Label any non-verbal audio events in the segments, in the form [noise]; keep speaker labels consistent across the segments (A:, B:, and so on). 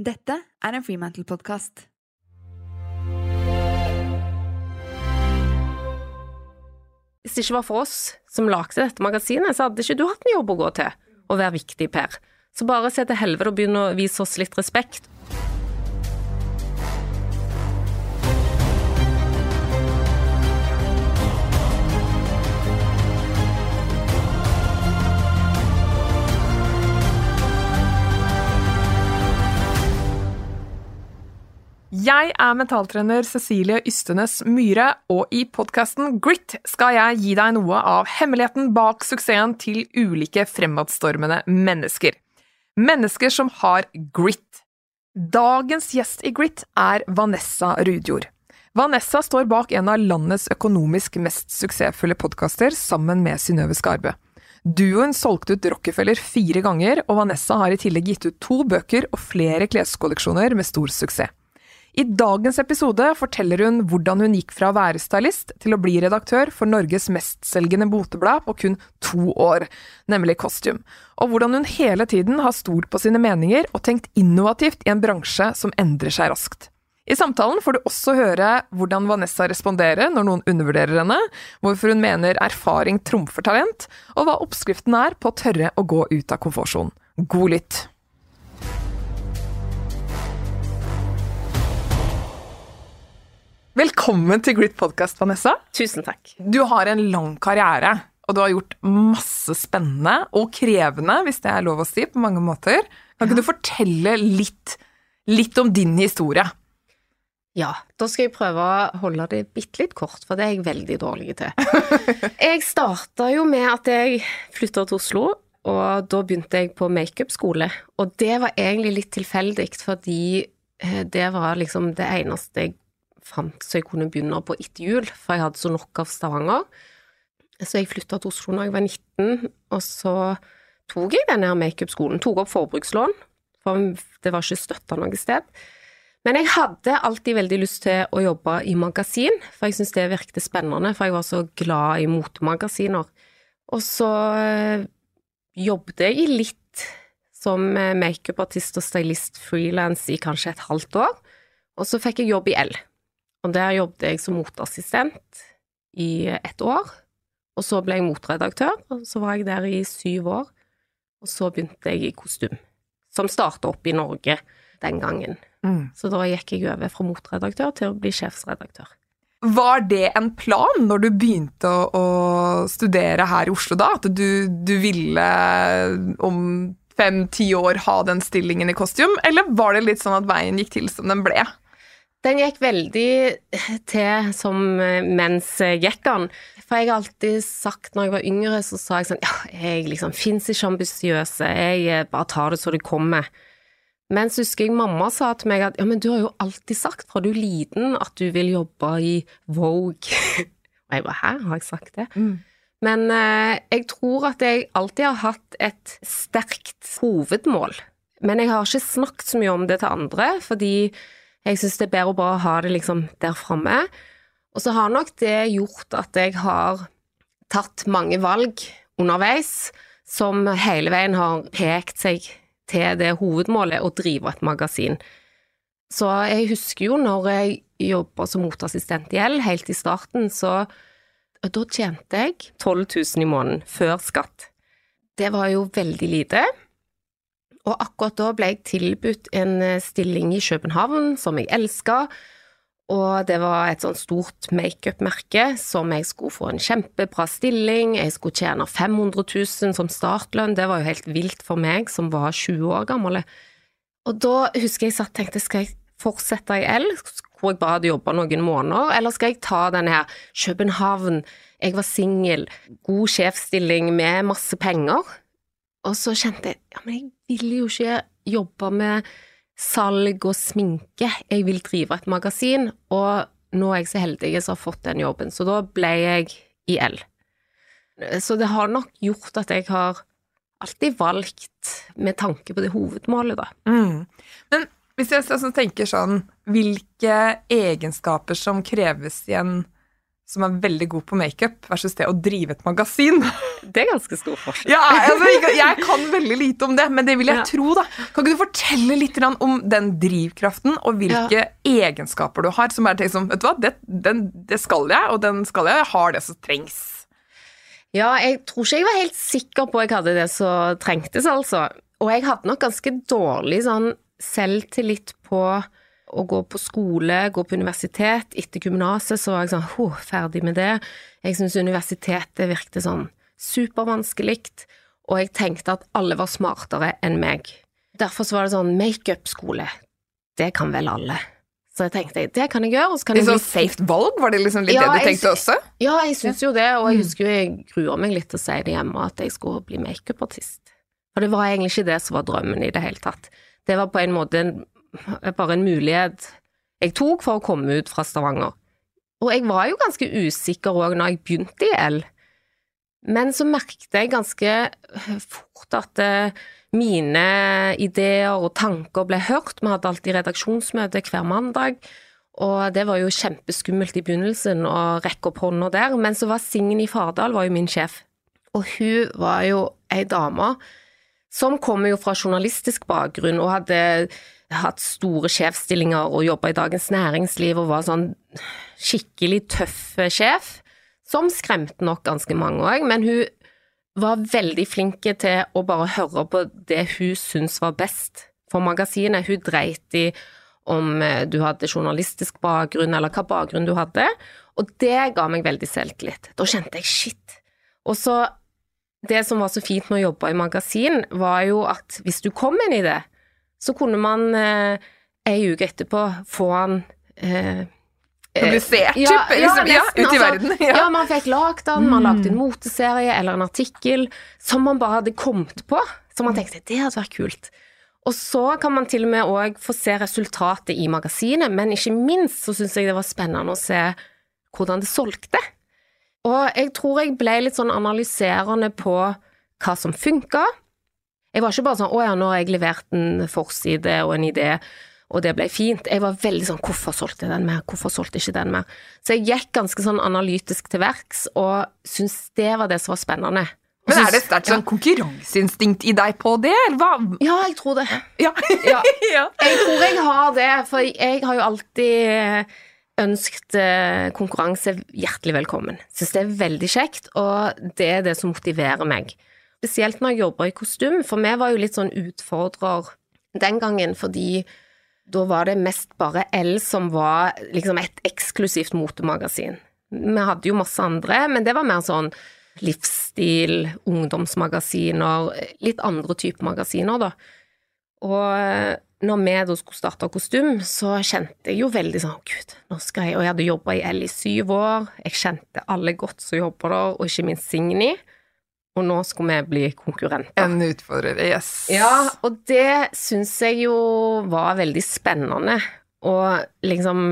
A: Dette er en Freemantle-podkast.
B: Hvis det ikke var for oss som lagde dette magasinet, så hadde ikke du hatt en jobb å gå til og være viktig, Per. Så bare se til helvete og begynn å vise oss litt respekt.
C: Jeg er mentaltrener Cecilie Ystenes Myhre, og i podkasten Grit skal jeg gi deg noe av hemmeligheten bak suksessen til ulike fremadstormende mennesker. Mennesker som har grit. Dagens gjest i Grit er Vanessa Rudjord. Vanessa står bak en av landets økonomisk mest suksessfulle podkaster, sammen med Synnøve Skarbø. Duoen solgte ut Rockefeller fire ganger, og Vanessa har i tillegg gitt ut to bøker og flere kleskolleksjoner med stor suksess. I dagens episode forteller hun hvordan hun gikk fra å være stylist til å bli redaktør for Norges mestselgende boteblad på kun to år, nemlig Costume, og hvordan hun hele tiden har stolt på sine meninger og tenkt innovativt i en bransje som endrer seg raskt. I samtalen får du også høre hvordan Vanessa responderer når noen undervurderer henne, hvorfor hun mener erfaring trumfer talent, og hva oppskriften er på å tørre å gå ut av komfortsonen. God lytt! Velkommen til Grit Podcast, Vanessa.
B: Tusen takk.
C: Du har en lang karriere, og du har gjort masse spennende og krevende, hvis det er lov å si, på mange måter. Kan ikke du fortelle litt, litt om din historie?
B: Ja, da skal jeg prøve å holde det bitte litt kort, for det er jeg veldig dårlig til. [laughs] Jeg starta jo med at jeg flytta til Oslo, og da begynte jeg på makeupskole. Og det var egentlig litt tilfeldig, fordi eh, det var liksom det eneste jeg fant så jeg kunne begynne på etter jul, for jeg hadde så nok av Stavanger. Så jeg flytta til Oslo da jeg var 19, og så tok jeg denne makeupskolen. Tok opp forbrukslån, for det var ikke støtta noe sted. Men jeg hadde alltid veldig lyst til å jobbe i magasin, for jeg syntes det virket spennende, for jeg var så glad i motemagasiner. Og så øh, jobbet jeg litt som eh, makeupartist og stylist frilans i kanskje et halvt år, og så fikk jeg jobb i L. Og der jobbet jeg som motassistent i ett år, og så ble jeg motredaktør, og så var jeg der i syv år, og så begynte jeg i kostym, som starta opp i Norge den gangen.
C: Mm.
B: Så da gikk jeg over fra motredaktør til å bli sjefsredaktør.
C: Var det en plan når du begynte å, å studere her i Oslo da, at du, du ville om fem-ti år ha den stillingen i kostyme, eller var det litt sånn at veien gikk til som den ble?
B: Den gikk veldig til som mens gikk den. For jeg har alltid sagt når jeg var yngre, så sa jeg sånn ja, jeg liksom fins ikke ambisiøse, jeg bare tar det så det kommer. Mens husker jeg mamma sa til meg at ja, men du har jo alltid sagt fra du er liten at du vil jobbe i Vogue. [laughs] Og jeg bare hæ, har jeg sagt det?
C: Mm.
B: Men eh, jeg tror at jeg alltid har hatt et sterkt hovedmål. Men jeg har ikke snakket så mye om det til andre, fordi jeg syns det er bedre å bare ha det liksom der framme. Og så har nok det gjort at jeg har tatt mange valg underveis som hele veien har pekt seg til det hovedmålet å drive et magasin. Så jeg husker jo når jeg jobba som motassistent i L, helt i starten, så da tjente jeg 12 000 i måneden før skatt. Det var jo veldig lite. Og akkurat da ble jeg tilbudt en stilling i København som jeg elska, og det var et sånn stort makeup-merke som jeg skulle få en kjempebra stilling, jeg skulle tjene 500 000 som startlønn, det var jo helt vilt for meg som var 20 år gammel. Og da husker jeg satt og tenkte, skal jeg fortsette i L, hvor jeg bare hadde jobba noen måneder, eller skal jeg ta denne her København, jeg var singel, god sjefsstilling med masse penger? Og så kjente jeg, ja, men jeg vil jo ikke jobbe med salg og sminke, jeg vil drive et magasin, og nå er jeg så heldig som har fått den jobben, så da ble jeg i L. Så det har nok gjort at jeg har alltid valgt med tanke på det hovedmålet, da.
C: Mm. Men hvis jeg tenker sånn Hvilke egenskaper som kreves i en som er veldig god på makeup, versus det å drive et magasin. [laughs]
B: Det er ganske stor forskjell.
C: Ja, altså, jeg, kan veldig lite om det, men det vil jeg
B: Ja.
C: tro, da. Kan ikke du fortelle litt om den drivkraften, og hvilke egenskaper du har, som er liksom, vet du hva, det, den, det skal jeg, og den skal jeg, jeg har det som trengs.
B: Ja, jeg tror ikke jeg var helt sikker på jeg hadde det som trengtes, altså. Og jeg hadde nok ganske dårlig sånn selvtillit på å gå på skole, gå på universitet. Etter gymnaset så var jeg sånn huh, ferdig med det. Jeg syntes universitetet virket sånn supervanskelig, og jeg tenkte at alle var smartere enn meg. Derfor så var det sånn makeup-skole. Det kan vel alle. Så jeg tenkte det kan jeg gjøre, og så kan
C: Litt sånn
B: bli
C: safe valg, var det liksom litt
B: Ja,
C: det du tenkte også?
B: Ja, jeg syns jo det, og jeg
C: Mm.
B: husker jo jeg gruer meg litt til å si det hjemme, at jeg skulle bli makeupartist. For det var egentlig ikke det som var drømmen i det hele tatt. Det var på en måte en, bare en mulighet jeg tok for å komme ut fra Stavanger. Og jeg var jo ganske usikker òg når jeg begynte i L, men så merket jeg ganske fort at eh, mine ideer og tanker ble hørt. Vi hadde alltid redaksjonsmøte hver mandag. Og det var jo kjempeskummelt i begynnelsen å rekke opp hånda der, men så var Signy Fardal var jo min sjef, og hun var jo ei dame som kommer jo fra journalistisk bakgrunn og hadde hatt store sjefsstillinger og jobba i Dagens Næringsliv og var sånn skikkelig tøff sjef, som skremte nok ganske mange òg, men hun var veldig flink til å bare høre på det hun syntes var best for magasinet. Hun dreit i om eh, du hadde journalistisk bakgrunn, eller hva bakgrunn du hadde, og det ga meg veldig selvtillit. Da kjente jeg shit. Og så det som var så fint med å jobbe i magasin, var jo at hvis du kom inn i idé, så kunne man eh, ei uke etterpå få han eh, eh,
C: Publisert,
B: ja,
C: typ,
B: ja,
C: liksom, ja, ut i
B: altså.
C: verden. [laughs]
B: Ja.
C: Ja.
B: man fikk lagd den, man
C: Mm.
B: lagde en moteserie eller en artikkel som man bare hadde kommet på, så man tenkte det hadde vært kult. Og så kan man til og med òg få se resultatet i magasinet, men ikke minst så syns jeg det var spennende å se hvordan det solgte. Og jeg tror jeg ble litt sånn analyserende på hva som funka. Jeg var ikke bare sånn 'Å ja, nå har jeg levert en forside og en idé', og det ble fint. Jeg var veldig sånn 'Hvorfor solgte jeg den mer? Hvorfor solgte jeg ikke den mer?' Så jeg gikk ganske sånn analytisk til verks, og syntes det var det som var spennende.
C: Men er det sterkt sånn konkurranseinstinkt i deg på det, eller hva?
B: Ja, jeg tror det.
C: Ja.
B: Ja. [laughs]
C: ja.
B: Jeg tror jeg har det, for jeg har jo alltid ønsket eh, konkurranse hjertelig velkommen. Syns det er veldig kjekt, og det er det som motiverer meg. Spesielt når jeg jobber i kostym, for vi var jo litt sånn utfordrer den gangen, fordi da var det mest bare L som var liksom et eksklusivt motemagasin. Vi hadde jo masse andre, men det var mer sånn livsstil, ungdomsmagasiner, litt andre typer magasiner, da. Og når vi da skulle starte kostym, så kjente jeg jo veldig sånn Gud, nå skal jeg Og jeg hadde jobba i L i syv år, jeg kjente alle godt som jobber der, og ikke minst Signy. Og nå skulle vi bli konkurrenter.
C: En utfordrer, yes.
B: Ja, og det syns jeg jo var veldig spennende, og liksom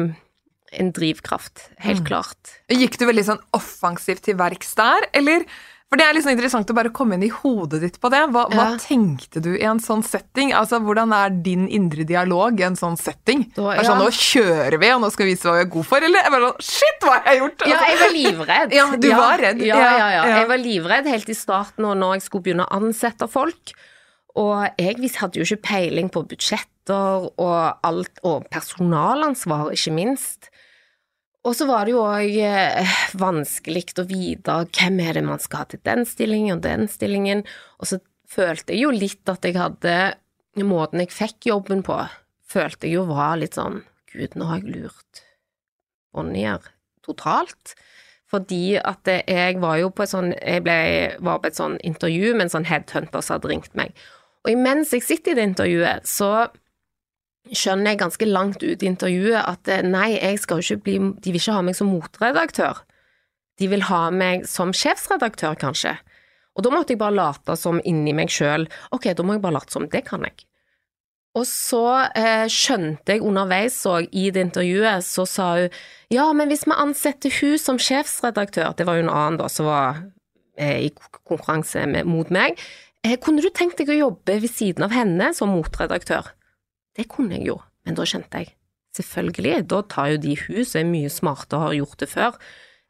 B: en drivkraft, helt
C: Mm.
B: klart.
C: Gikk du veldig sånn offensivt til verks der, eller? For det er sånn interessant å bare komme inn i hodet ditt på det. Hva, hva tenkte du i en sånn setting? Altså, Hvordan er din indre dialog i en sånn setting?
B: Da-
C: Det er sånn. Nå kjører vi, og nå skal vi vise hva vi er gode for, eller? Jeg bare sånn, Shit, hva har jeg gjort?
B: Ja, jeg var livredd. [laughs]
C: Ja, du var redd.
B: Ja, ja, ja.
C: Ja, ja.
B: Jeg var livredd helt i starten og når jeg skulle begynne å ansette folk. Og jeg hadde jo ikke peiling på budsjetter og alt, og personalansvar, ikke minst. Og så var det jo òg eh, vanskelig å vite hvem er det man skal ha til den stillingen og den stillingen, og så følte jeg jo litt at jeg hadde Måten jeg fikk jobben på, følte jeg jo var litt sånn Gud, nå har jeg lurt Bonnier totalt. Fordi at jeg var jo på et sånn Jeg ble, var på et sånn intervju med en sånn headhunter som hadde ringt meg. Og imens jeg sitter i det intervjuet, så skjønner jeg ganske langt ut i intervjuet at eh, nei, jeg skal ikke bli De vil ikke ha meg som motredaktør. De vil ha meg som sjefsredaktør, kanskje. Og da måtte jeg bare late som inni meg sjøl Ok, da må jeg bare late som det kan jeg. Og så eh, skjønte jeg underveis òg i det intervjuet, så sa hun ja, men hvis vi ansetter hun som sjefsredaktør, det var jo en annen da som var eh, i konkurranse med, mot meg, eh, kunne du tenkt deg å jobbe ved siden av henne som motredaktør? Det kunne jeg jo, men da kjente jeg selvfølgelig, da tar jo de hun som er mye smartere og har gjort det før,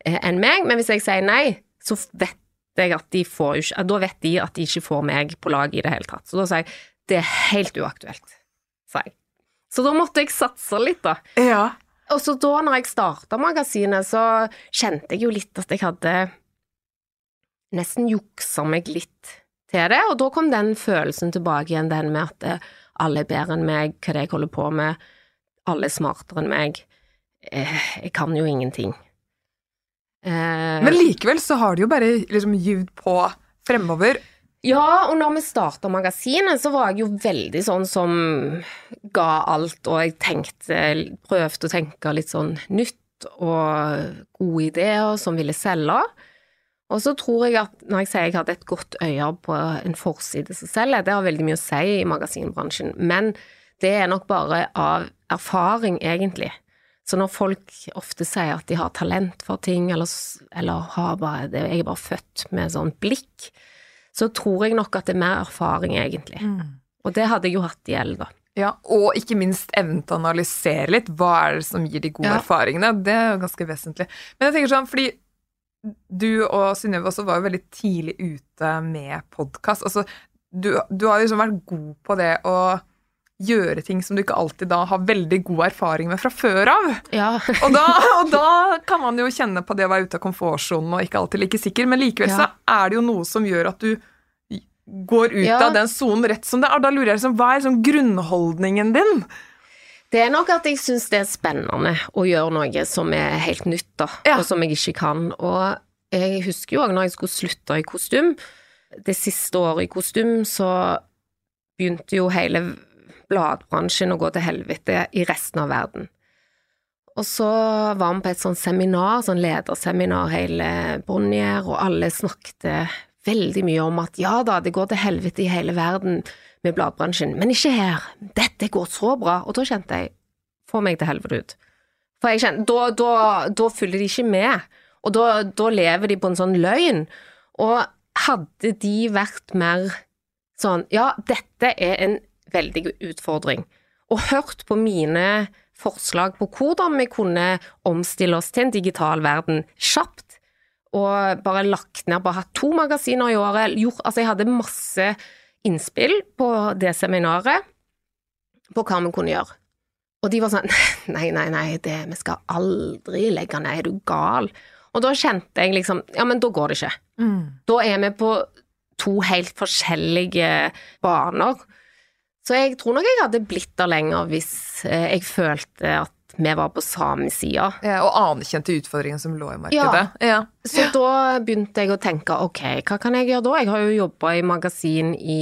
B: eh, enn meg, men hvis jeg sier nei, så vet jeg at de får jo ikke Da vet de at de ikke får meg på lag i det hele tatt. Så da sier jeg det er helt uaktuelt, sa jeg. Så da måtte jeg satse litt, da.
C: Ja.
B: Og så da når jeg starta magasinet, så kjente jeg jo litt at jeg hadde nesten juksa meg litt til det, og da kom den følelsen tilbake igjen, den med at eh, alle er bedre enn meg, hva det er jeg holder på med, alle er smartere enn meg, eh, jeg kan jo ingenting. Eh,
C: Men likevel så har du jo bare liksom gyvd på fremover.
B: Ja, og når vi starta magasinet, så var jeg jo veldig sånn som ga alt, og jeg tenkte, prøvde å tenke litt sånn nytt og gode ideer som ville selge. Og så tror jeg at når jeg sier jeg hadde et godt øye på en forside som selger, det har veldig mye å si i magasinbransjen, men det er nok bare av erfaring, egentlig. Så når folk ofte sier at de har talent for ting, eller, eller har bare, det, jeg er bare født med sånn blikk, så tror jeg nok at det er mer erfaring, egentlig. Og det hadde jeg jo hatt i L, da.
C: Ja, og ikke minst evnen til å analysere litt. Hva er det som gir de gode
B: Ja.
C: erfaringene? Det er jo ganske vesentlig. Men jeg tenker sånn, fordi du og Synnøve også var jo veldig tidlig ute med podkast. Altså, du, du har liksom vært god på det å gjøre ting som du ikke alltid da har veldig god erfaring med fra før av.
B: Ja. [laughs]
C: Og da, og da kan man jo kjenne på det å være ute av komfortsonen og ikke alltid like sikker, men likevel så er det jo noe som gjør at du går ut
B: Ja.
C: av den sonen rett som det er. Da lurer jeg liksom, hva er liksom grunnholdningen din?
B: Det er nok at jeg syns det er spennende å gjøre noe som er helt nytt, da,
C: Ja.
B: og som jeg ikke kan. Og jeg husker jo òg når jeg skulle slutte i kostym, det siste året i kostym, så begynte jo hele bladbransjen å gå til helvete i resten av verden. Og så var vi på et sånt seminar, sånn lederseminar, hele Bonnier, og alle snakket veldig mye om at ja da, det går til helvete i hele verden med bladbransjen, men ikke her. Dette går så bra. Og da kjente jeg få meg til helvete ut. For jeg kjente, da, da, da følger de ikke med, og da, da lever de på en sånn løgn. Og hadde de vært mer sånn ja, dette er en veldig utfordring, og hørt på mine forslag på hvordan vi kunne omstille oss til en digital verden kjapt, og bare lagt ned, bare hatt to magasiner i året, gjort, altså jeg hadde masse innspill på det seminaret på hva vi kunne gjøre. Og de var sånn [laughs] Nei, nei, nei, det, vi skal aldri legge ned, er du gal? Og da kjente jeg liksom Ja, men da går det ikke. Da er vi på to helt forskjellige baner. Så jeg tror nok jeg hadde blitt der lenger hvis eh, jeg følte at vi var på samme side.
C: Ja, og anerkjente utfordringen som lå i markedet. Ja.
B: Så da begynte jeg å tenke ok, hva kan jeg gjøre da? Jeg har jo jobba i magasin i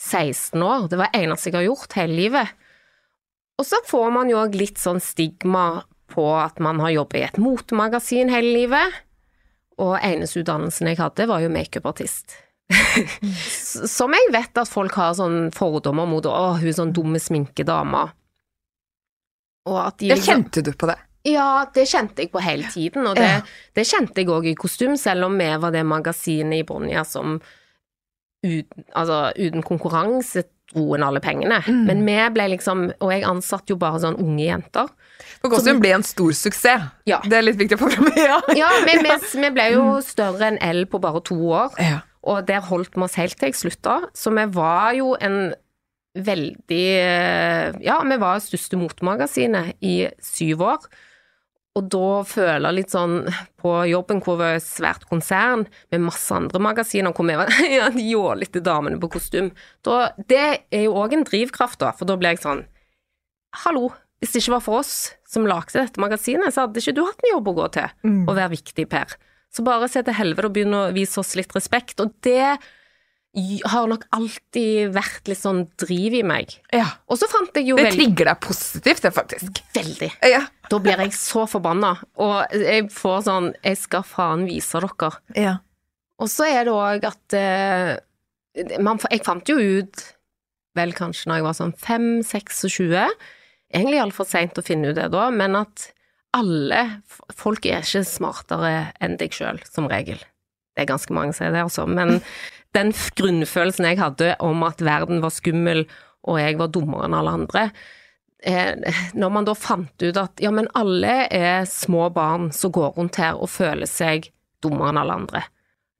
B: 16 år, det var det eneste jeg har gjort hele livet. Og så får man jo òg litt sånn stigma på at man har jobbet i et motemagasin hele livet. Og eneste utdannelsen jeg hadde, var jo makeupartist. [laughs] S- Som jeg vet at folk har sånn fordommer mot å, hun er sånn dumme sminkedame. Og at de liksom-
C: kjente du på det?
B: ja, det kjente jeg på hele tiden, og det,
C: Ja.
B: det kjente jeg òg i kostym, selv om vi var det magasinet i Bonja som uten, altså, uten konkurranse dro inn alle pengene.
C: Mm.
B: Men vi ble liksom Og jeg ansatte jo bare sånn unge jenter.
C: For Costume ble en stor suksess.
B: Ja.
C: Det er litt viktig å få fram. [laughs] Ja.
B: Ja, vi, vi, vi ble jo større enn L på bare to år,
C: Ja.
B: og der holdt vi oss helt til jeg slutta. Så vi var jo en veldig eh, Ja, vi var største motemagasinet i syv år. Og da føler jeg litt sånn på jobben hvor vi et svært konsern med masse andre magasiner hvor vi var [laughs] ja, de jålete damene på kostym. Da, det er jo òg en drivkraft, da, for da ble jeg sånn Hallo, hvis det ikke var for oss som lagde dette magasinet, så hadde ikke du hatt en jobb å gå til
C: Mm.
B: og være viktig, Per. Så bare se til helvete og begynne å vise oss litt respekt. Og det har nok alltid vært litt sånn driv i meg.
C: ja.
B: Og så fant jeg jo
C: Det trigger deg positivt, det, faktisk.
B: Veldig.
C: Ja.
B: Da blir jeg så forbanna, og jeg får sånn Jeg skal faen vise dere.
C: ja.
B: Og så er det òg at uh, man, Jeg fant jo ut, vel kanskje når jeg var sånn 5-26, egentlig altfor seint å finne ut det da, men at alle Folk er ikke smartere enn deg sjøl, som regel. Det er ganske mange som er det, altså. Men den grunnfølelsen jeg hadde om at verden var skummel, og jeg var dummere enn alle andre, eh, når man da fant ut at ja, men alle er små barn som går rundt her og føler seg dummere enn alle andre.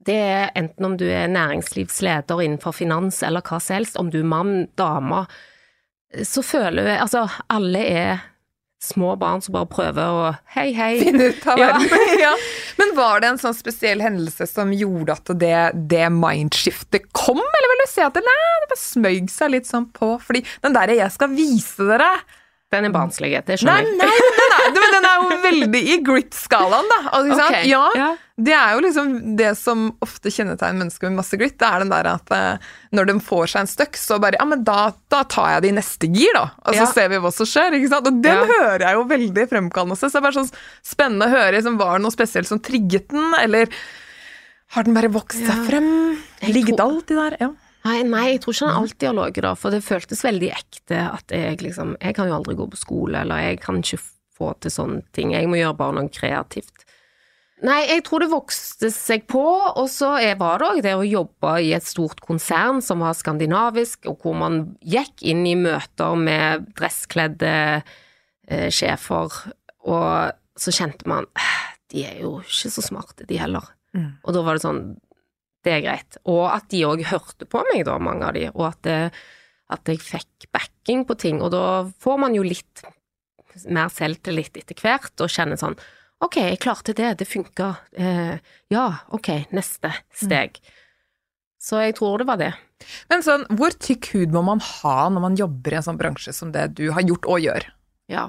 B: Det er enten om du er næringslivsleder innenfor finans eller hva som helst, om du er mann, dame, så føler vi Altså, alle er små barn som bare prøver å Hei, hei.
C: Finne ut av verden. [laughs] ja. Men var det en sånn spesiell hendelse som gjorde at det, det mindskiftet kom, eller vil du si at det, nei, det bare smøg seg litt sånn på? Fordi den derre 'jeg skal vise dere'
B: Den er barnslig, det skjønner jeg.
C: nei, nei, er, men den er jo veldig i grit-skalaen, da. Altså, ikke sant?
B: Ok,
C: Ja,
B: ja.
C: Det er jo liksom det som ofte kjennetegner mennesker med masse grit. Det er den der at uh, når de får seg en støkk, så bare Ja, men da, da tar jeg det i neste gir, da. Og så
B: Ja.
C: ser vi hva som skjer. ikke sant? Og den
B: Ja.
C: hører jeg jo veldig fremkallende. Så det er bare sånn spennende å høre. Liksom, var det noe spesielt som trigget den, eller har den bare vokst seg frem? Ligget
B: tror-
C: alltid der? Ja.
B: Nei, nei, jeg tror ikke han alltid har ligget der, for det føltes veldig ekte at jeg liksom Jeg kan jo aldri gå på skole, eller jeg kan ikke til sånne ting. Jeg må gjøre bare noe kreativt. Nei, jeg tror det vokste seg på, og så var det òg det å jobbe i et stort konsern som var skandinavisk, og hvor man gikk inn i møter med dresskledde eh, sjefer, og så kjente man "Eh, De er jo ikke så smarte, de heller.
C: Mm.
B: Og da var det sånn det er greit. Og at de òg hørte på meg, da, mange av de, og at, det, at jeg fikk backing på ting. Og da får man jo litt mer selvtillit etter hvert, og kjenner sånn Ok, jeg klarte det, det funka. Eh, ja, ok, neste steg. Så jeg tror det var det.
C: Men sånn, hvor tykk hud må man ha når man jobber i en sånn bransje som det du har gjort og gjør?
B: Ja.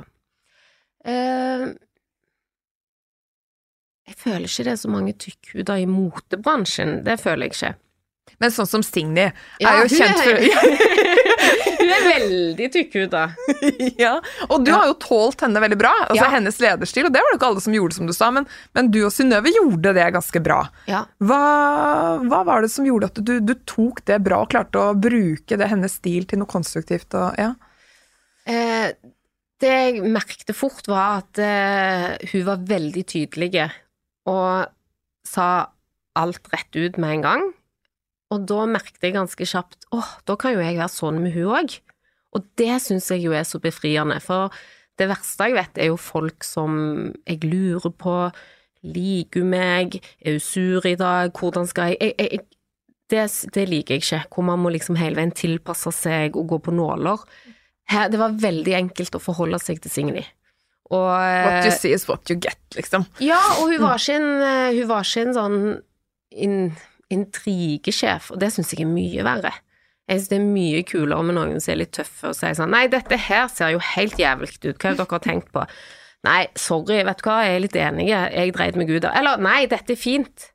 B: Eh, jeg føler ikke det er så mange tykkhuder i motebransjen. Det føler jeg ikke.
C: Men sånn som Signy
B: Ja,
C: er jo kjent
B: er-
C: for [laughs] [laughs]
B: Hun er veldig tykkhuda. [laughs]
C: ja, Og du
B: Ja.
C: har jo tålt henne veldig bra, altså
B: Ja.
C: hennes lederstil, og det var det ikke alle som gjorde, som du sa, men, men du og Synnøve gjorde det ganske bra.
B: Ja.
C: Hva, hva var det som gjorde at du, du tok det bra og klarte å bruke det hennes stil til noe konstruktivt? Og, ja?
B: Eh, det jeg merkte fort, var at eh, hun var veldig tydelig og sa alt rett ut med en gang. Og da merket jeg ganske kjapt åh, da kan jo jeg være sånn med hun òg. Og det syns jeg jo er så befriende, for det verste jeg vet, er jo folk som jeg lurer på, liker hun meg, er hun sur i dag, hvordan skal jeg, jeg, jeg det, det liker jeg ikke, hvor man må liksom hele veien tilpasse seg og gå på nåler. Her, det var veldig enkelt å forholde seg til Signy. Og,
C: What you
B: eh,
C: see is what you get, liksom.
B: ja, og hun var ikke en, hun var ikke en sånn in, intrigesjef, og det syns jeg er mye verre. Jeg syns det er mye kulere med noen som er litt tøffe og sier sånn Nei, dette her ser jo helt jævlig ut, hva er det dere har tenkt på? Nei, sorry, vet du hva, jeg er litt enig, jeg dreit meg ut av Eller nei, dette er fint.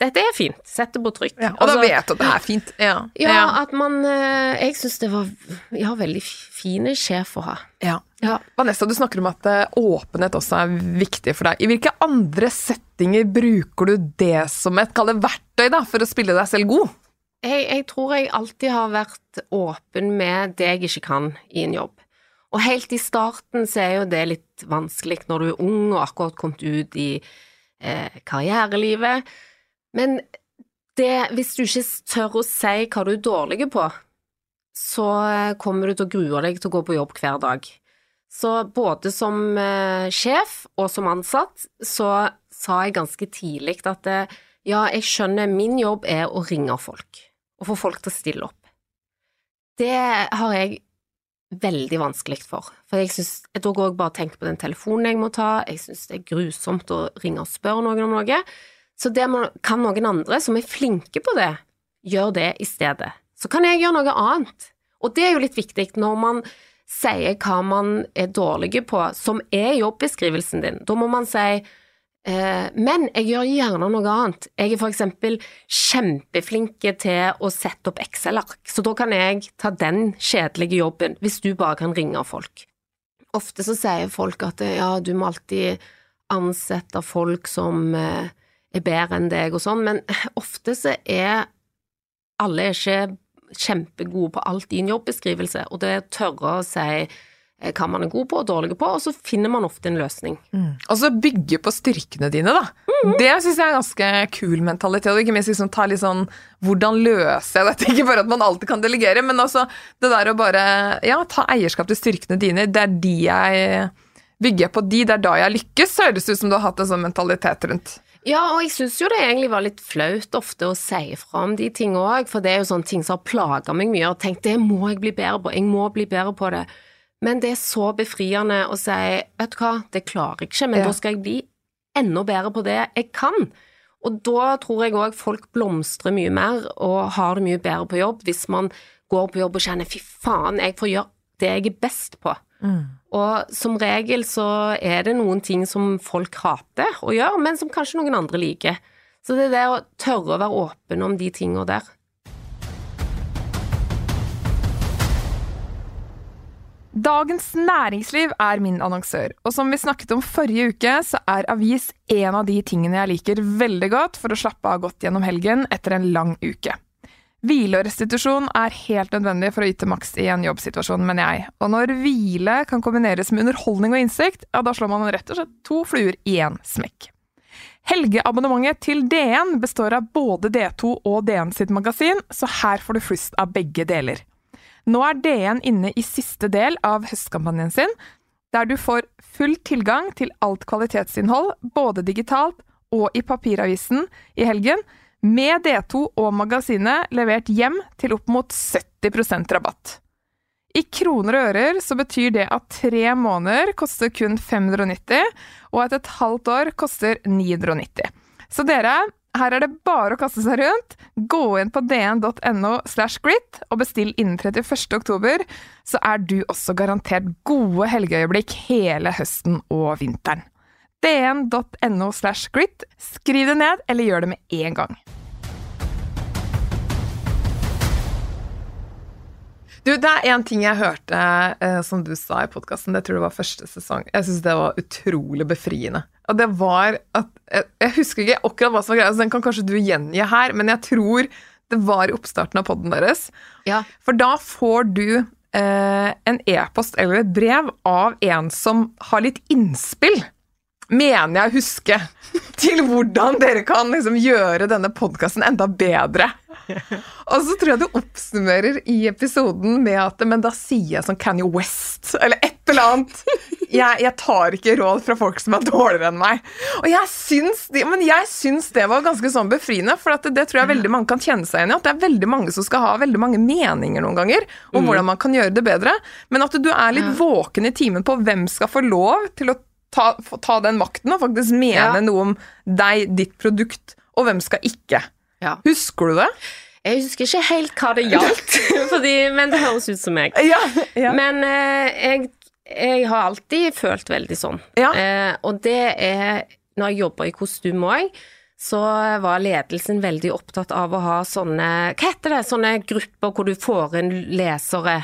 B: Dette er fint, sett det på trykk.
C: Ja, og da
B: Altså,
C: vet du at det er fint. Ja.
B: ja, at man eh, Jeg syns det var Ja, veldig fine sjef å ha.
C: ja.
B: Ja.
C: Vanessa, du snakker om at eh, åpenhet også er viktig for deg. I hvilke andre settinger bruker du det som et kall det verktøy da, for å spille deg selv god?
B: Jeg, jeg tror jeg alltid har vært åpen med det jeg ikke kan i en jobb. Og helt i starten så er jo det litt vanskelig når du er ung og akkurat kommet ut i eh, karrierelivet. Men det, hvis du ikke tør å si hva du er dårlig på, så eh, kommer du til å grue deg til å gå på jobb hver dag. Så både som eh, sjef og som ansatt så sa jeg ganske tidlig at eh, ja, jeg skjønner min jobb er å ringe folk og få folk til å stille opp. Det har jeg veldig vanskelig for, for jeg synes, da går jeg bare og tenker på den telefonen jeg må ta, jeg synes det er grusomt å ringe og spørre noen om noe, så det må, kan noen andre som er flinke på det, gjøre det i stedet. Så kan jeg gjøre noe annet, og det er jo litt viktig når man sier hva man er dårlig på, som er jobbeskrivelsen din. Da må man si eh, men jeg gjør gjerne noe annet. Jeg er for eksempel kjempeflinke til å sette opp Excel-ark, så da kan jeg ta den kjedelige jobben, hvis du bare kan ringe folk. Ofte så sier folk at ja, du må alltid ansette folk som eh, er bedre enn deg og sånn, men ofte så er alle ikke kjempegode på alt i en jobbeskrivelse, og det tørre å si eh, hva man er god på og dårlig på, og så finner man ofte en løsning.
C: Og så bygge på styrkene dine, da. Det syns jeg er en ganske kul mentalitet. Og ikke minst liksom ta litt sånn Hvordan løser jeg dette? [laughs] Ikke bare at man alltid kan delegere, men altså det der å bare Ja, ta eierskap til styrkene dine. Det er de jeg Bygger på de, det er da jeg lykkes, høres det ut som du har hatt en sånn mentalitet rundt.
B: Ja, og jeg syns jo det egentlig var litt flaut ofte å si fra om de tingene òg, for det er jo sånne ting som har plaga meg mye, og tenkt det må jeg bli bedre på, jeg må bli bedre på det. Men det er så befriende å si vet du hva, det klarer jeg ikke, men
C: Ja.
B: da skal jeg bli enda bedre på det jeg kan. Og da tror jeg òg folk blomstrer mye mer og har det mye bedre på jobb hvis man går på jobb og kjenner fy faen, jeg får gjøre det jeg er best på. Og som regel så er det noen ting som folk hater å gjøre, men som kanskje noen andre liker. Så det er det å tørre å være åpen om de tingene der.
C: Dagens Næringsliv er min annonsør, og som vi snakket om forrige uke, så er avis en av de tingene jeg liker veldig godt for å slappe av godt gjennom helgen etter en lang uke. Hvile og restitusjon er helt nødvendig for å yte maks i en jobbsituasjon, mener jeg. Og når hvile kan kombineres med underholdning og innsikt, ja, da slår man rett og slett to fluer i én smekk. Helgeabonnementet til DN består av både D2 og DN sitt magasin, så her får du flust av begge deler. Nå er DN inne i siste del av høstkampanjen sin, der du får full tilgang til alt kvalitetsinnhold, både digitalt og i papiravisen i helgen, med D2 og magasinet levert hjem til opp mot 70% rabatt. I kroner og ører så betyr det at tre måneder koster kun 590, og at et halvt år koster 990. Så dere, her er det bare å kaste seg rundt. Gå inn på dn.no slash grit og bestill innen 31. oktober, så er du også garantert gode helgeøyeblikk hele høsten og vinteren. dn.no slash grit. Skriv det ned, eller gjør det med en gang. Du, det er én ting jeg hørte eh, som du sa i podkasten, det tror jeg var første sesong. Jeg syns det var utrolig befriende. Og det var at Jeg, jeg husker ikke akkurat hva som var greia, så den kan kanskje du gjengi her, men jeg tror det var i oppstarten av poden deres.
B: Ja.
C: For da får du eh, en e-post eller et brev av en som har litt innspill, mener jeg å huske, til hvordan dere kan liksom gjøre denne podkasten enda bedre. Og så tror jeg du oppsummerer i episoden med at Men da sier jeg sånn Kanye West, eller et eller annet. Jeg, jeg tar ikke råd fra folk som er dårligere enn meg. Og jeg syns det, men jeg syns det var ganske sånn befriende, for det, det tror jeg veldig mange kan kjenne seg igjen i. At det er veldig mange som skal ha veldig mange meninger noen ganger om hvordan man kan gjøre det bedre. Men at du er litt våken i timen på hvem skal få lov til å ta, ta den makten og faktisk mene
B: Ja.
C: noe om deg, ditt produkt, og hvem skal ikke.
B: Ja.
C: Husker du det?
B: Jeg husker ikke helt hva det gjaldt, [laughs] fordi, men det høres ut som meg. Men eh, jeg, jeg har alltid følt veldig sånn.
C: Ja.
B: Eh, og det er Når jeg jobber i kostyme òg, så var ledelsen veldig opptatt av å ha sånne Hva heter det? Sånne grupper hvor du får inn lesere.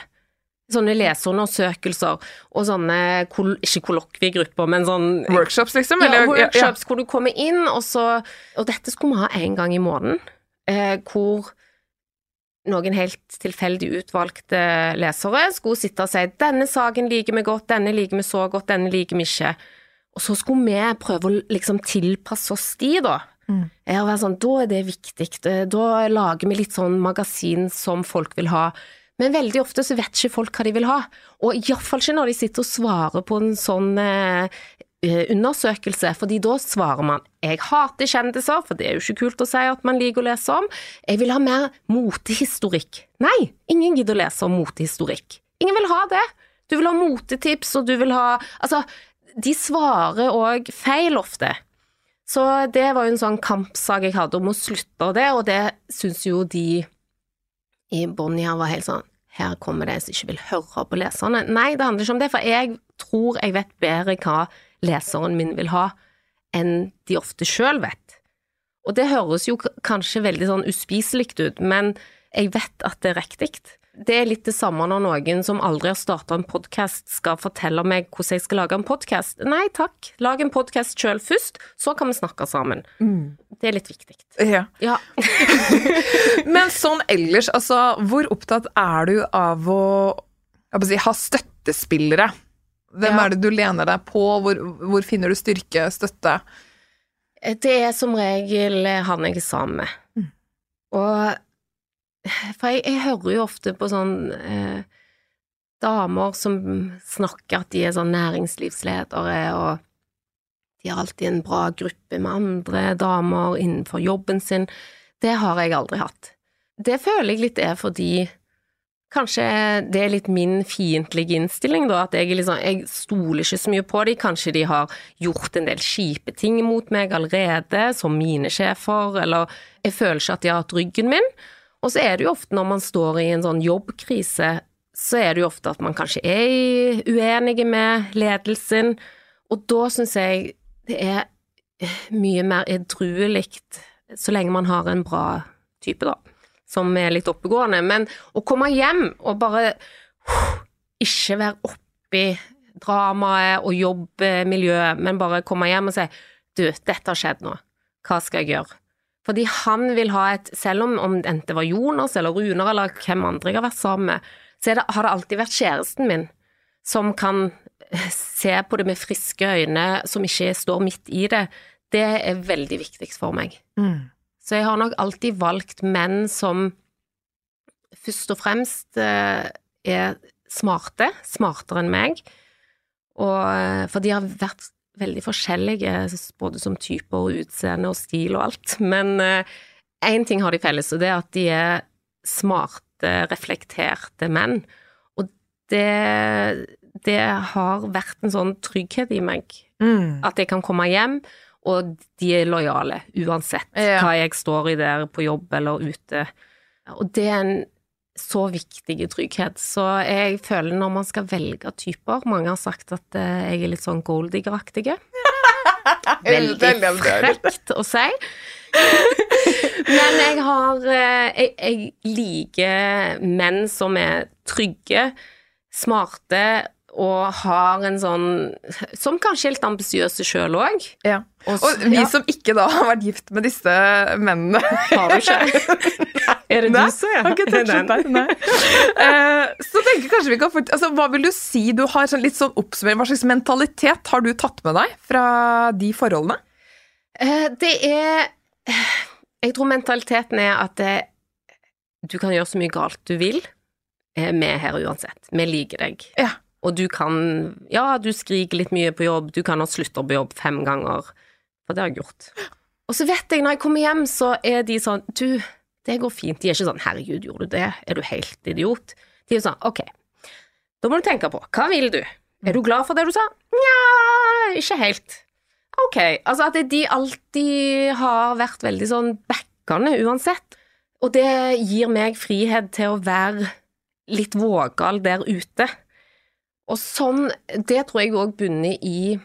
B: Sånne leseundersøkelser og sånne kol Ikke kollokviegrupper, men sånn
C: Workshops, liksom?
B: ja,
C: eller-
B: workshops hvor du kommer inn, og så Og dette skulle vi ha én gang i måneden, eh, hvor noen helt tilfeldig utvalgte lesere skulle sitte og si 'denne saken liker vi godt, denne liker vi så godt, denne liker vi ikke'. Og så skulle vi prøve å liksom tilpasse oss de, da. Eh, Og være sånn, da er det viktig. Da lager vi litt sånn magasin som folk vil ha. Men veldig ofte så vet ikke folk hva de vil ha. Og iallfall ikke når de sitter og svarer på en sånn eh, eh, undersøkelse, fordi da svarer man 'jeg hater kjendiser', for det er jo ikke kult å si at man liker å lese om. 'Jeg vil ha mer motehistorikk'. Nei, ingen gidder å lese om motehistorikk. Ingen vil ha det. Du vil ha motetips, og du vil ha Altså, de svarer òg feil ofte. Så det var jo en sånn kampsak jeg hadde om å slutte det, og det syns jo de i Bonnier var helt sånn her kommer det en som ikke vil høre på leserne. Nei, det handler ikke om det, for jeg tror jeg vet bedre hva leseren min vil ha, enn de ofte sjøl vet. Og det høres jo kanskje veldig sånn uspiselig ut, men jeg vet at det er riktig. Det er litt det samme når noen som aldri har starta en podkast skal fortelle meg hvordan jeg skal lage en podkast. Nei takk, lag en podkast sjøl først, så kan vi snakke sammen. Det er litt viktig.
C: Ja.
B: Ja. [laughs]
C: Men sånn ellers, altså, hvor opptatt er du av å jeg si, ha støttespillere. Hvem
B: Ja.
C: er det du lener deg på? Hvor, hvor finner du styrke, støtte?
B: Det er som regel han jeg er sammen med.
C: Mm.
B: Og For jeg, jeg hører jo ofte på sånn eh, damer som snakker at de er sånn næringslivsledere, og de har alltid en bra gruppe med andre damer innenfor jobben sin. Det har jeg aldri hatt. Det føler jeg litt er fordi Kanskje det er litt min fiendtlige innstilling, da, at jeg, liksom, jeg stoler ikke så mye på dem. Kanskje de har gjort en del kjipe ting mot meg allerede, som mine sjefer, eller jeg føler ikke at de har hatt ryggen min. Og så er det jo ofte når man står i en sånn jobbkrise, så er det jo ofte at man kanskje er uenige med ledelsen, og da syns jeg det er mye mer edruelig så lenge man har en bra type, da som er litt oppegående, men å komme hjem og bare ikke være oppi dramaet og jobbmiljøet, men bare komme hjem og si du, dette har skjedd nå, hva skal jeg gjøre? Fordi han vil ha et, selv om, om enten det var Jonas eller Runar eller hvem andre jeg har vært sammen med, så det, har det alltid vært kjæresten min som kan se på det med friske øyne, som ikke står midt i det. Det er veldig viktig for meg. Så jeg har nok alltid valgt menn som først og fremst eh, er smarte, smartere enn meg, og, eh, for de har vært veldig forskjellige, både som typer og utseende og stil og alt, men én ting har de felles, og det er at de er smarte, reflekterte menn, og det, det har vært en sånn trygghet i meg,
C: Mm.
B: at jeg kan komme hjem, og de er lojale uansett
C: Ja.
B: hva jeg står i der på jobb eller ute. Og det er en så viktig trygghet. Så jeg føler når man skal velge typer Mange har sagt at eh, jeg er litt sånn golddigger-aktige. [laughs] Veldig
C: Veldig
B: frekt å si. [laughs] Men jeg har eh, jeg, jeg liker menn som er trygge, smarte og har en sånn Som kanskje er litt ambisiøse sjøl òg.
C: Ja. Og vi som ikke da har vært gift med disse mennene
B: Har du ikke? [laughs] Er det
C: Nei,
B: du som er
C: har ikke deg, nei. uh, [laughs] så tenker kanskje vi kan fort, altså, Hva vil du si du har sånn litt sånn oppsummering, Hva slags mentalitet har du tatt med deg fra de forholdene?
B: Uh, Det er Jeg tror mentaliteten er at det, du kan gjøre så mye galt du vil. Eh, Vi er her uansett. Vi liker deg.
C: Ja.
B: Og du kan Ja, du skriker litt mye på jobb, du kan ha slutta på jobb fem ganger. For det har jeg gjort. Og så vet jeg, når jeg kommer hjem, så er de sånn Du, det går fint. De er ikke sånn Herregud, gjorde du det? Er du helt idiot? De er sånn Ok, da må du tenke på hva vil du? Er du glad for det du sa? Nja, ikke helt. Ok, altså at de alltid har vært veldig sånn backende uansett. Og det gir meg frihet til å være litt vågal der ute. Og sånn, det tror jeg òg bunner i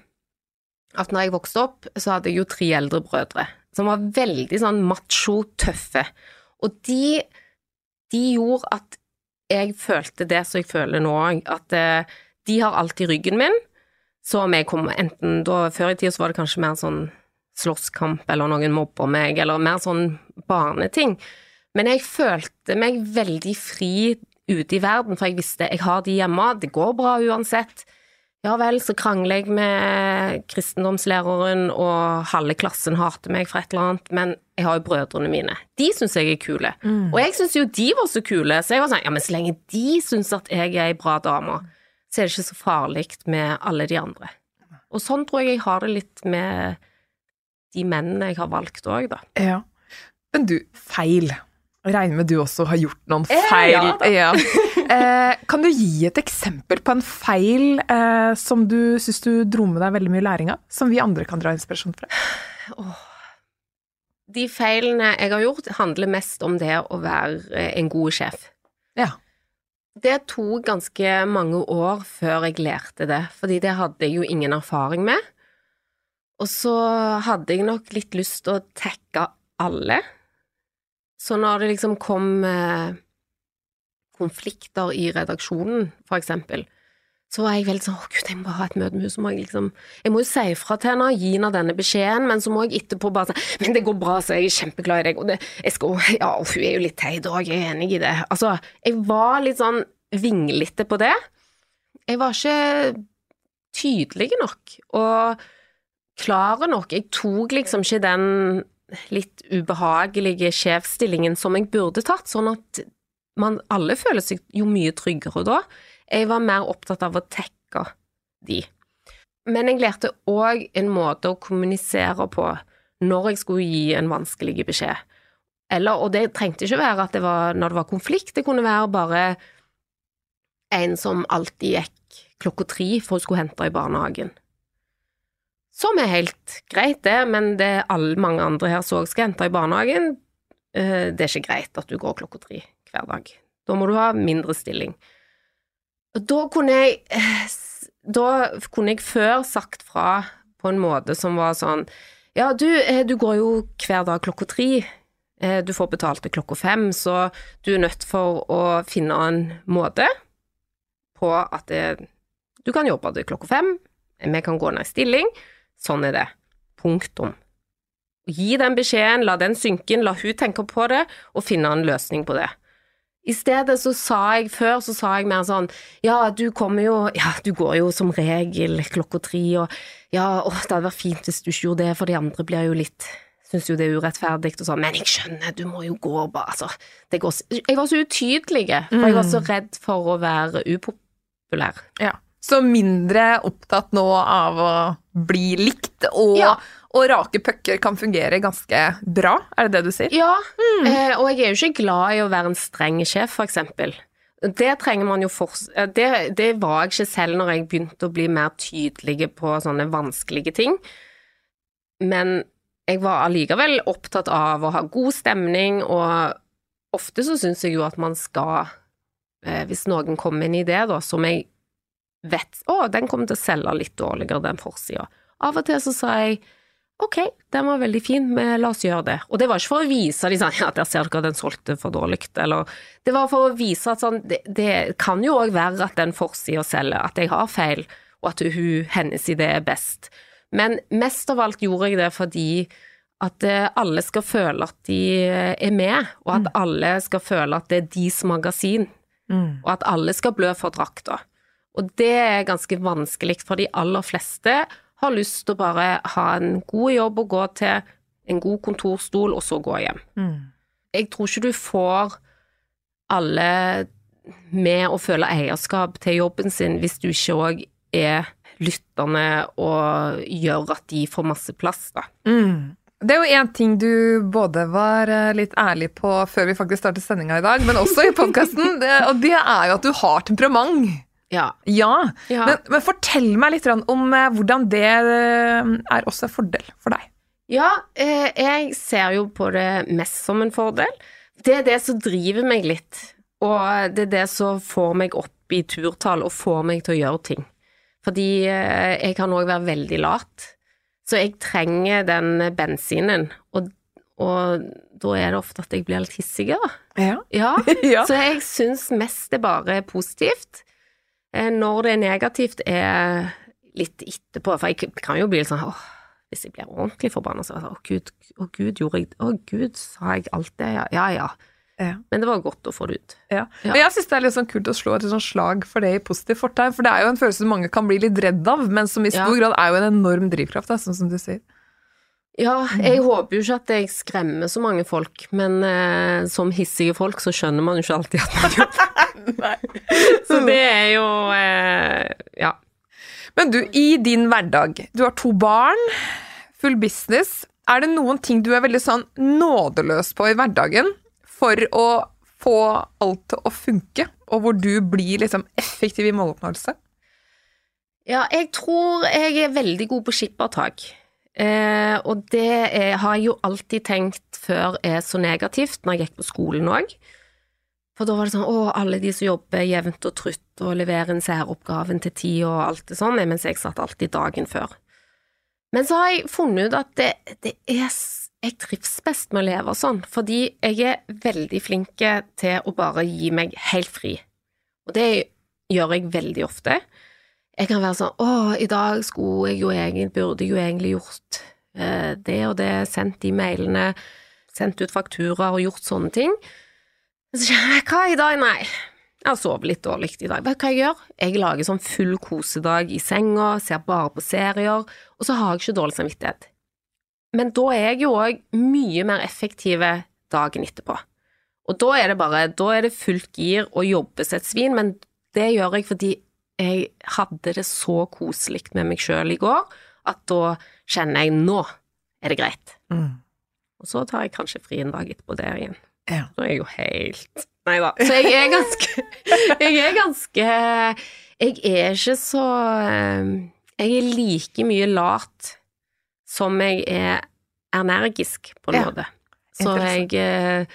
B: at når jeg vokste opp, så hadde jeg jo tre eldre brødre som var veldig sånn macho, tøffe. Og de, de gjorde at jeg følte det som jeg føler nå òg, at eh, de har alltid ryggen min. Så om jeg kom enten da Før i tida så var det kanskje mer sånn slåsskamp, eller noen mobber meg, eller mer sånn barneting. Men jeg følte meg veldig fri ute i verden, for jeg visste jeg har de hjemme, det går bra uansett. Ja vel, så krangler jeg med kristendomslæreren, og halve klassen hater meg for et eller annet, men jeg har jo brødrene mine. De syns jeg er kule. Og jeg syns jo de var så kule, så jeg var sånn, ja, men så lenge de syns at jeg er ei bra dame, så er det ikke så farlig med alle de andre. Og sånn tror jeg jeg har det litt med de mennene jeg har valgt òg, da.
C: Ja. Men du, feil. Regner med du også har gjort noen
B: Eh,
C: feil.
B: ja.
C: Ja. Eh, kan du gi et eksempel på en feil eh, som du syns du dro med deg veldig mye læring av? Som vi andre kan dra inspirasjon fra?
B: De feilene jeg har gjort, handler mest om det å være eh, en god sjef.
C: Ja.
B: Det tok ganske mange år før jeg lærte det, fordi det hadde jeg jo ingen erfaring med. Og så hadde jeg nok litt lyst til å tekke alle. Så når det liksom kom eh, konflikter i redaksjonen, for eksempel, så var jeg veldig sånn å gud, jeg må bare ha et møte med henne, så må jeg liksom Jeg må jo si fra til henne, gi henne denne beskjeden, men så må jeg etterpå bare si men det går bra, så jeg er kjempeglad i deg, og det, jeg skal Ja, hun er jo litt teit òg, jeg er enig i det. Altså, jeg var litt sånn vinglete på det. jeg var ikke tydelig nok og klare nok. Jeg tok liksom ikke den litt ubehagelige sjefsstillingen som jeg burde tatt, sånn at man alle føler seg jo mye tryggere da. Jeg var mer opptatt av å tekke de. Men jeg lærte òg en måte å kommunisere på når jeg skulle gi en vanskelig beskjed. Eller, og det trengte ikke være at det var når det var konflikt, det kunne være bare en som alltid gikk klokka tre for å skulle hente i barnehagen. Som er helt greit, det, men det alle mange andre her så skal hente i barnehagen, eh, det er ikke greit at du går klokka tre hver dag. Da må du ha mindre stilling. Da kunne jeg eh, Da kunne jeg før sagt fra på en måte som var sånn Ja, du, eh, du går jo hver dag klokka tre. Du får betalt til klokka fem, så du er nødt for å finne en måte på at det, du kan jobbe til klokka fem, vi kan gå ned i stilling, sånn er det. Punktum. Gi den beskjeden, la den synke inn, la hun tenke på det, og finne en løsning på det. I stedet så sa jeg før, så sa jeg mer sånn, ja, du kommer jo, ja, du går jo som regel klokka tre, og ja, åh, det hadde vært fint hvis du ikke gjorde det, for de andre blir jo litt syns jo det er urettferdig og sånn, men jeg skjønner, du må jo gå bare, altså. Går, jeg var så utydelig, for jeg var så redd for å være upopulær.
C: Ja. Så mindre opptatt nå av å bli likt, og,
B: Ja.
C: og rake pucker kan fungere ganske bra, er det det du sier?
B: Ja, eh, og jeg er jo ikke glad i å være en streng sjef, for eksempel. Det trenger man jo for... Det, det var jeg ikke selv når jeg begynte å bli mer tydelig på sånne vanskelige ting. Men jeg var allikevel opptatt av å ha god stemning, og ofte så syns jeg jo at man skal eh, Hvis noen kommer med en idé, da, som jeg vet Å, den kommer til å selge litt dårligere, den forsida. Av og til så sa jeg Ok, den var veldig fin, men la oss gjøre det. Og det var ikke for å vise de sånn, ja, der ser dere den solgte for dårlig, eller Det var for å vise at sånn, det, det kan jo òg være at den forsida selger, at jeg har feil, og at hun, hennes idé er best. Men mest av alt gjorde jeg det fordi at eh, alle skal føle at de eh, er med, og at alle skal føle at det er deres magasin, og at alle skal blø for drakta. Og det er ganske vanskelig, for de aller fleste har lyst til å bare ha en god jobb å gå til, en god kontorstol, og så gå hjem. Jeg tror ikke du får alle med å føle eierskap til jobben sin hvis du ikke òg er lytterne og gjør at de får masse plass, da.
C: Det er jo én ting du både var eh, litt ærlig på før vi faktisk startet sendinga i dag, men også i podkasten, [laughs] og det er jo at du har temperament.
B: Ja.
C: Ja,
B: Ja.
C: Men, men fortell meg litt om eh, hvordan det eh, er også en fordel for deg.
B: Ja, eh, jeg ser jo på det mest som en fordel. Det er det som driver meg litt, og det er det som får meg opp i turtall og får meg til å gjøre ting. Fordi jeg kan òg være veldig lat, så jeg trenger den bensinen, og, og da er det ofte at jeg blir litt hissigere.
C: Ja.
B: Ja, [laughs]
C: ja.
B: så jeg syns mest det bare er positivt. Eh, Når det er negativt, er litt etterpå, for jeg kan jo bli litt sånn åh, hvis jeg blir ordentlig forbanna, så er det sånn, å gud, å gud, gjorde jeg Å gud, sa jeg alt det? Ja, ja. ja.
C: Ja.
B: Men det var godt å få det ut.
C: Ja.
B: Ja.
C: Jeg syns det er litt sånn kult å slå et sånn slag for det i positivt fortegn, for det er jo en følelse mange kan bli litt redd av, men som i stor grad er jo en enorm drivkraft, da, sånn som du sier.
B: Ja, jeg håper jo ikke at jeg skremmer så mange folk, men eh, som hissige folk så skjønner man jo ikke alltid at man gjør det. [laughs] [laughs] Så det er jo eh, Ja.
C: Men du, i din hverdag, du har to barn, full business. Er det noen ting du er veldig sånn nådeløs på i hverdagen for å få alt til å funke, og hvor du blir liksom effektiv i måloppnåelse?
B: Ja, jeg tror jeg er veldig god på skippertak. Eh, og det er, har jeg jo alltid tenkt før er så negativt, når jeg gikk på skolen òg. For da var det sånn å, alle de som jobber jevnt og trutt og leverer en særoppgaven til tid og alt det sånn, mens jeg satt alltid dagen før. Men så har jeg funnet ut at det, det er Jeg trives best med å leve sånn, fordi jeg er veldig flink til å bare gi meg helt fri. Og det gjør jeg veldig ofte. Jeg kan være sånn Å, i dag skulle jeg jo egentlig, burde jo egentlig gjort eh, det og det, sendt de mailene, sendt ut fakturaer og gjort sånne ting. Så kjenner jeg hva i dag, nei. Jeg har sovet litt dårlig i dag. Vet du hva jeg gjør? Jeg lager sånn full kosedag i senga, ser bare på serier, og så har jeg ikke dårlig samvittighet. Men da er jeg jo òg mye mer effektiv dagen etterpå. Og da er det bare Da er det fullt gir og jobbe som et svin, men det gjør jeg fordi jeg hadde det så koselig med meg sjøl i går at da kjenner jeg nå er det greit.
C: Mm.
B: Og så tar jeg kanskje fri en dag etterpå der igjen.
C: Ja.
B: Så er jeg jo helt Nei da. Så jeg er ganske [laughs] Jeg er ganske Jeg er ikke så eh, Jeg er like mye lat som jeg er energisk, på en
C: Ja.
B: måte. Så jeg eh,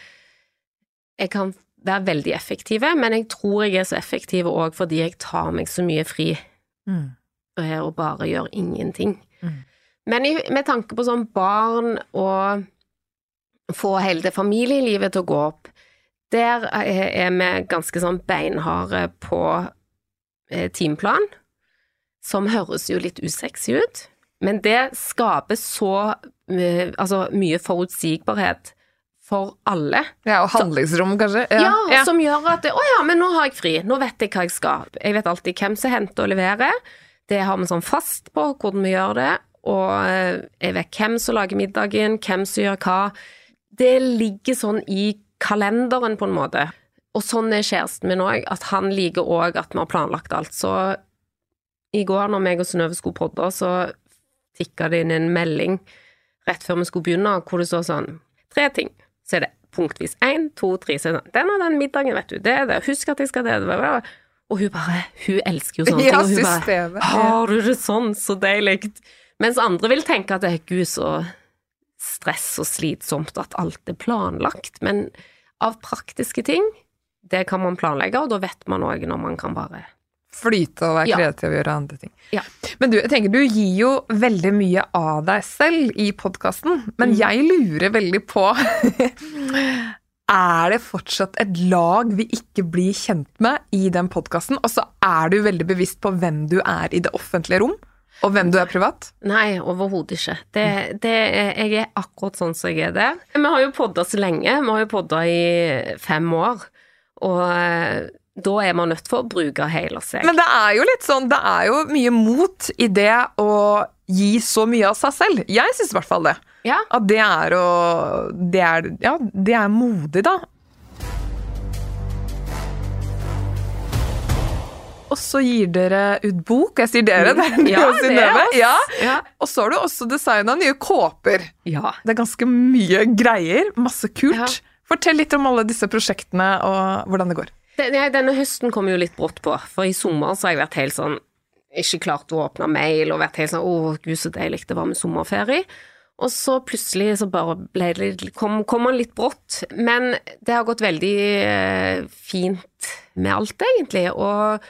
B: Jeg kan være veldig effektive, men jeg tror jeg er så effektiv òg fordi jeg tar meg så mye fri
C: Mm.
B: og bare gjør ingenting.
C: Mm.
B: Men med tanke på sånn barn og få hele det familielivet til å gå opp, der er er vi ganske sånn beinharde på eh, timeplan, som høres jo litt usexy ut, men det skaper så eh, altså, mye forutsigbarhet for alle.
C: Ja, og handlingsrom, kanskje?
B: Ja, som gjør at Å ja, men nå har jeg fri. Nå vet jeg hva jeg skal. Jeg vet alltid hvem som henter og leverer. Det har vi sånn fast på hvordan vi gjør det. Og eh, jeg vet hvem som lager middagen, hvem som gjør hva. Det ligger sånn i kalenderen, på en måte. Og sånn er kjæresten min òg, at han liker òg at vi har planlagt alt. Så i går når meg og Synnøve skulle podde, så tikka det inn en melding rett før vi skulle begynne, hvor det står sånn Tre ting. Så er det punktvis én, to, tre, så det sånn Den og den middagen, vet du. Det er det. Husk at jeg skal det. det, det. Og hun bare Hun elsker jo sånne [laughs]
C: Ja,
B: ting. Og hun bare
C: systemet. Ja.
B: Har du det sånn? Så deilig. Mens andre vil tenke at det er gud så stress og slitsomt at alt er planlagt. Men av praktiske ting, det kan man planlegge, og da vet man òg når man kan bare
C: Flyte og være kreativ og gjøre andre ting.
B: Ja.
C: Men du, jeg tenker du gir jo veldig mye av deg selv i podkasten, men
B: Mm.
C: jeg lurer veldig på [laughs] Er det fortsatt et lag vi ikke blir kjent med i den podkasten? Og så er du veldig bevisst på hvem du er i det offentlige rom, og hvem du er privat?
B: Nei, overhodet ikke. Det, det er, jeg er akkurat sånn som jeg er der. Vi har jo podda så lenge, vi har jo podda i fem år, og da er man nødt for å bruke hele seg.
C: Men det er jo litt sånn, det er jo mye mot i det å gi så mye av seg selv. Jeg syns i hvert fall det.
B: ja.
C: At det er å det er, Ja, det er modig, da. Og så gir dere ut bok. Jeg sier dere, det er
B: Ja,
C: og
B: det er.
C: Ja.
B: Ja.
C: Og så har du også designa nye kåper.
B: ja.
C: Det er ganske mye greier. Masse kult.
B: Ja.
C: Fortell litt om alle disse prosjektene og hvordan det går.
B: Nei, Denne høsten kom jo litt brått på, for i sommer så har jeg vært helt sånn Ikke klart å åpne mail og vært helt sånn Å, gud, så deilig det var med sommerferie. Og så plutselig så bare ble det kom, kom han litt brått. Men det har gått veldig eh, fint med alt, egentlig. Og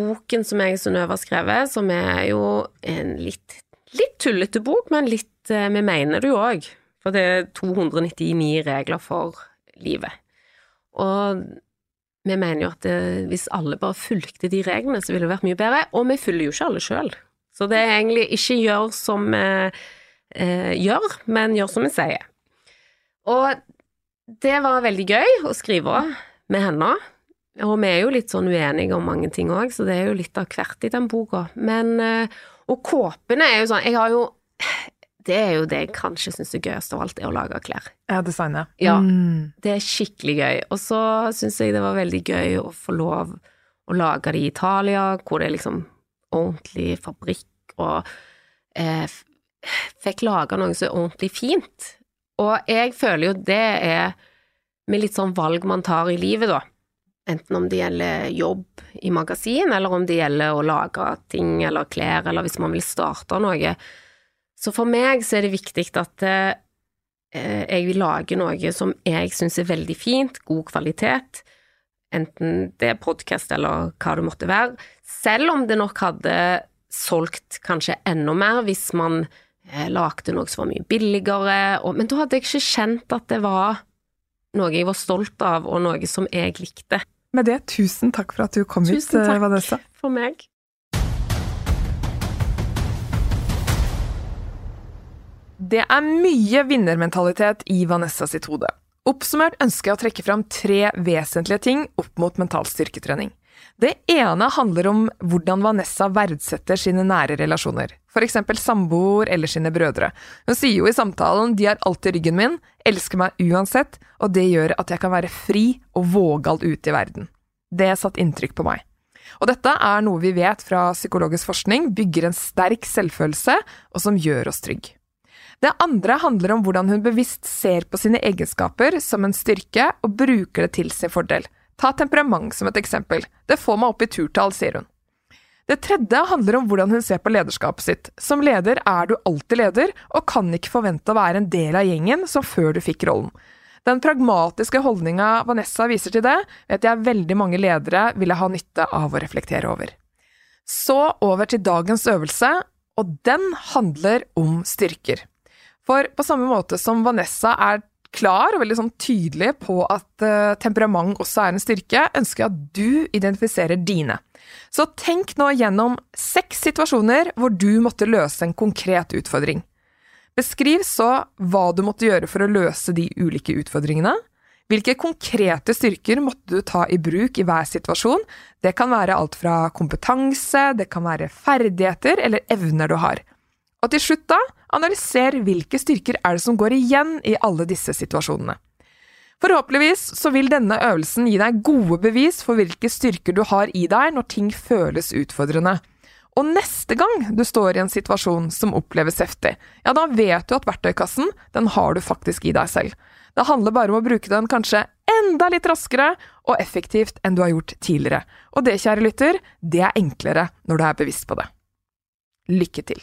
B: boken som jeg Synnøve har skrevet, som er jo en litt, litt tullete bok, men litt eh, Vi mener det jo òg. For det er 299 regler for livet. Og vi mener jo at det, hvis alle bare fulgte de reglene, så ville det vært mye bedre. Og vi følger jo ikke alle sjøl. Så det er egentlig ikke gjør som vi eh, gjør, men gjør som vi sier. Og det var veldig gøy å skrive med henne. Og vi er jo litt sånn uenige om mange ting òg, så det er jo litt av hvert i den boka. Men eh, Og kåpene er jo sånn Jeg har jo Det er jo det jeg kanskje syns er gøyest av alt, er å lage klær.
C: Ja, designet.
B: Ja.
C: Mm.
B: Det er skikkelig gøy. Og så syns jeg det var veldig gøy å få lov å lage det i Italia, hvor det er liksom ordentlig fabrikk, og eh, fikk laga noe som er ordentlig fint. Og jeg føler jo det er med litt sånn valg man tar i livet, da. Enten om det gjelder jobb i magasin, eller om det gjelder å lage ting eller klær, eller hvis man vil starte noe. Så for meg så er det viktig at eh, jeg vil lage noe som jeg syns er veldig fint, god kvalitet, enten det er podkast eller hva det måtte være, selv om det nok hadde solgt kanskje enda mer hvis man eh, lagde noe som var mye billigere, og, men da hadde jeg ikke kjent at det var noe jeg var stolt av, og noe som jeg likte
C: Med det, tusen takk for at du kom hit,
B: Tusen takk.
C: eh, Vanessa.
B: for meg.
C: Det er mye vinnermentalitet i Vanessa sitt hode. Oppsummert ønsker jeg å trekke fram tre vesentlige ting opp mot mental styrketrening. Det ene handler om hvordan Vanessa verdsetter sine nære relasjoner, eksempel samboer eller sine brødre. Hun sier jo i samtalen 'de er alltid ryggen min, elsker meg uansett', og det gjør at jeg kan være fri og vågal ute i verden. Det satt inntrykk på meg. Og dette er noe vi vet fra psykologisk forskning bygger en sterk selvfølelse, og som gjør oss trygg. Det andre handler om hvordan hun bevisst ser på sine egenskaper som en styrke og bruker det til sin fordel. Ta temperament som et eksempel. Det får meg opp i turtall, sier hun. Det tredje handler om hvordan hun ser på lederskapet sitt. Som leder er du alltid leder, og kan ikke forvente å være en del av gjengen som før du fikk rollen. Den pragmatiske holdninga Vanessa viser til det, vet jeg veldig mange ledere ville ha nytte av å reflektere over. Så over til dagens øvelse, og den handler om styrker. For på samme måte som Vanessa er klar og veldig sånn tydelig på at uh, temperament også er en styrke, ønsker jeg at du identifiserer dine. Så tenk nå gjennom seks situasjoner hvor du måtte løse en konkret utfordring. Beskriv så hva du måtte gjøre for å løse de ulike utfordringene. Hvilke konkrete styrker måtte du ta i bruk i hver situasjon? Det kan være alt fra kompetanse, det kan være ferdigheter eller evner du har. Og til slutt, da, analyser hvilke styrker er det som går igjen i alle disse situasjonene. Forhåpentligvis så vil denne øvelsen gi deg gode bevis for hvilke styrker du har i deg når ting føles utfordrende. Og neste gang du står i en situasjon som oppleves heftig, ja, da vet du at verktøykassen, den har du faktisk i deg selv. Det handler bare om å bruke den kanskje enda litt raskere og effektivt enn du har gjort tidligere. Og det, kjære lytter, det er enklere når du er bevisst på det. Lykke til!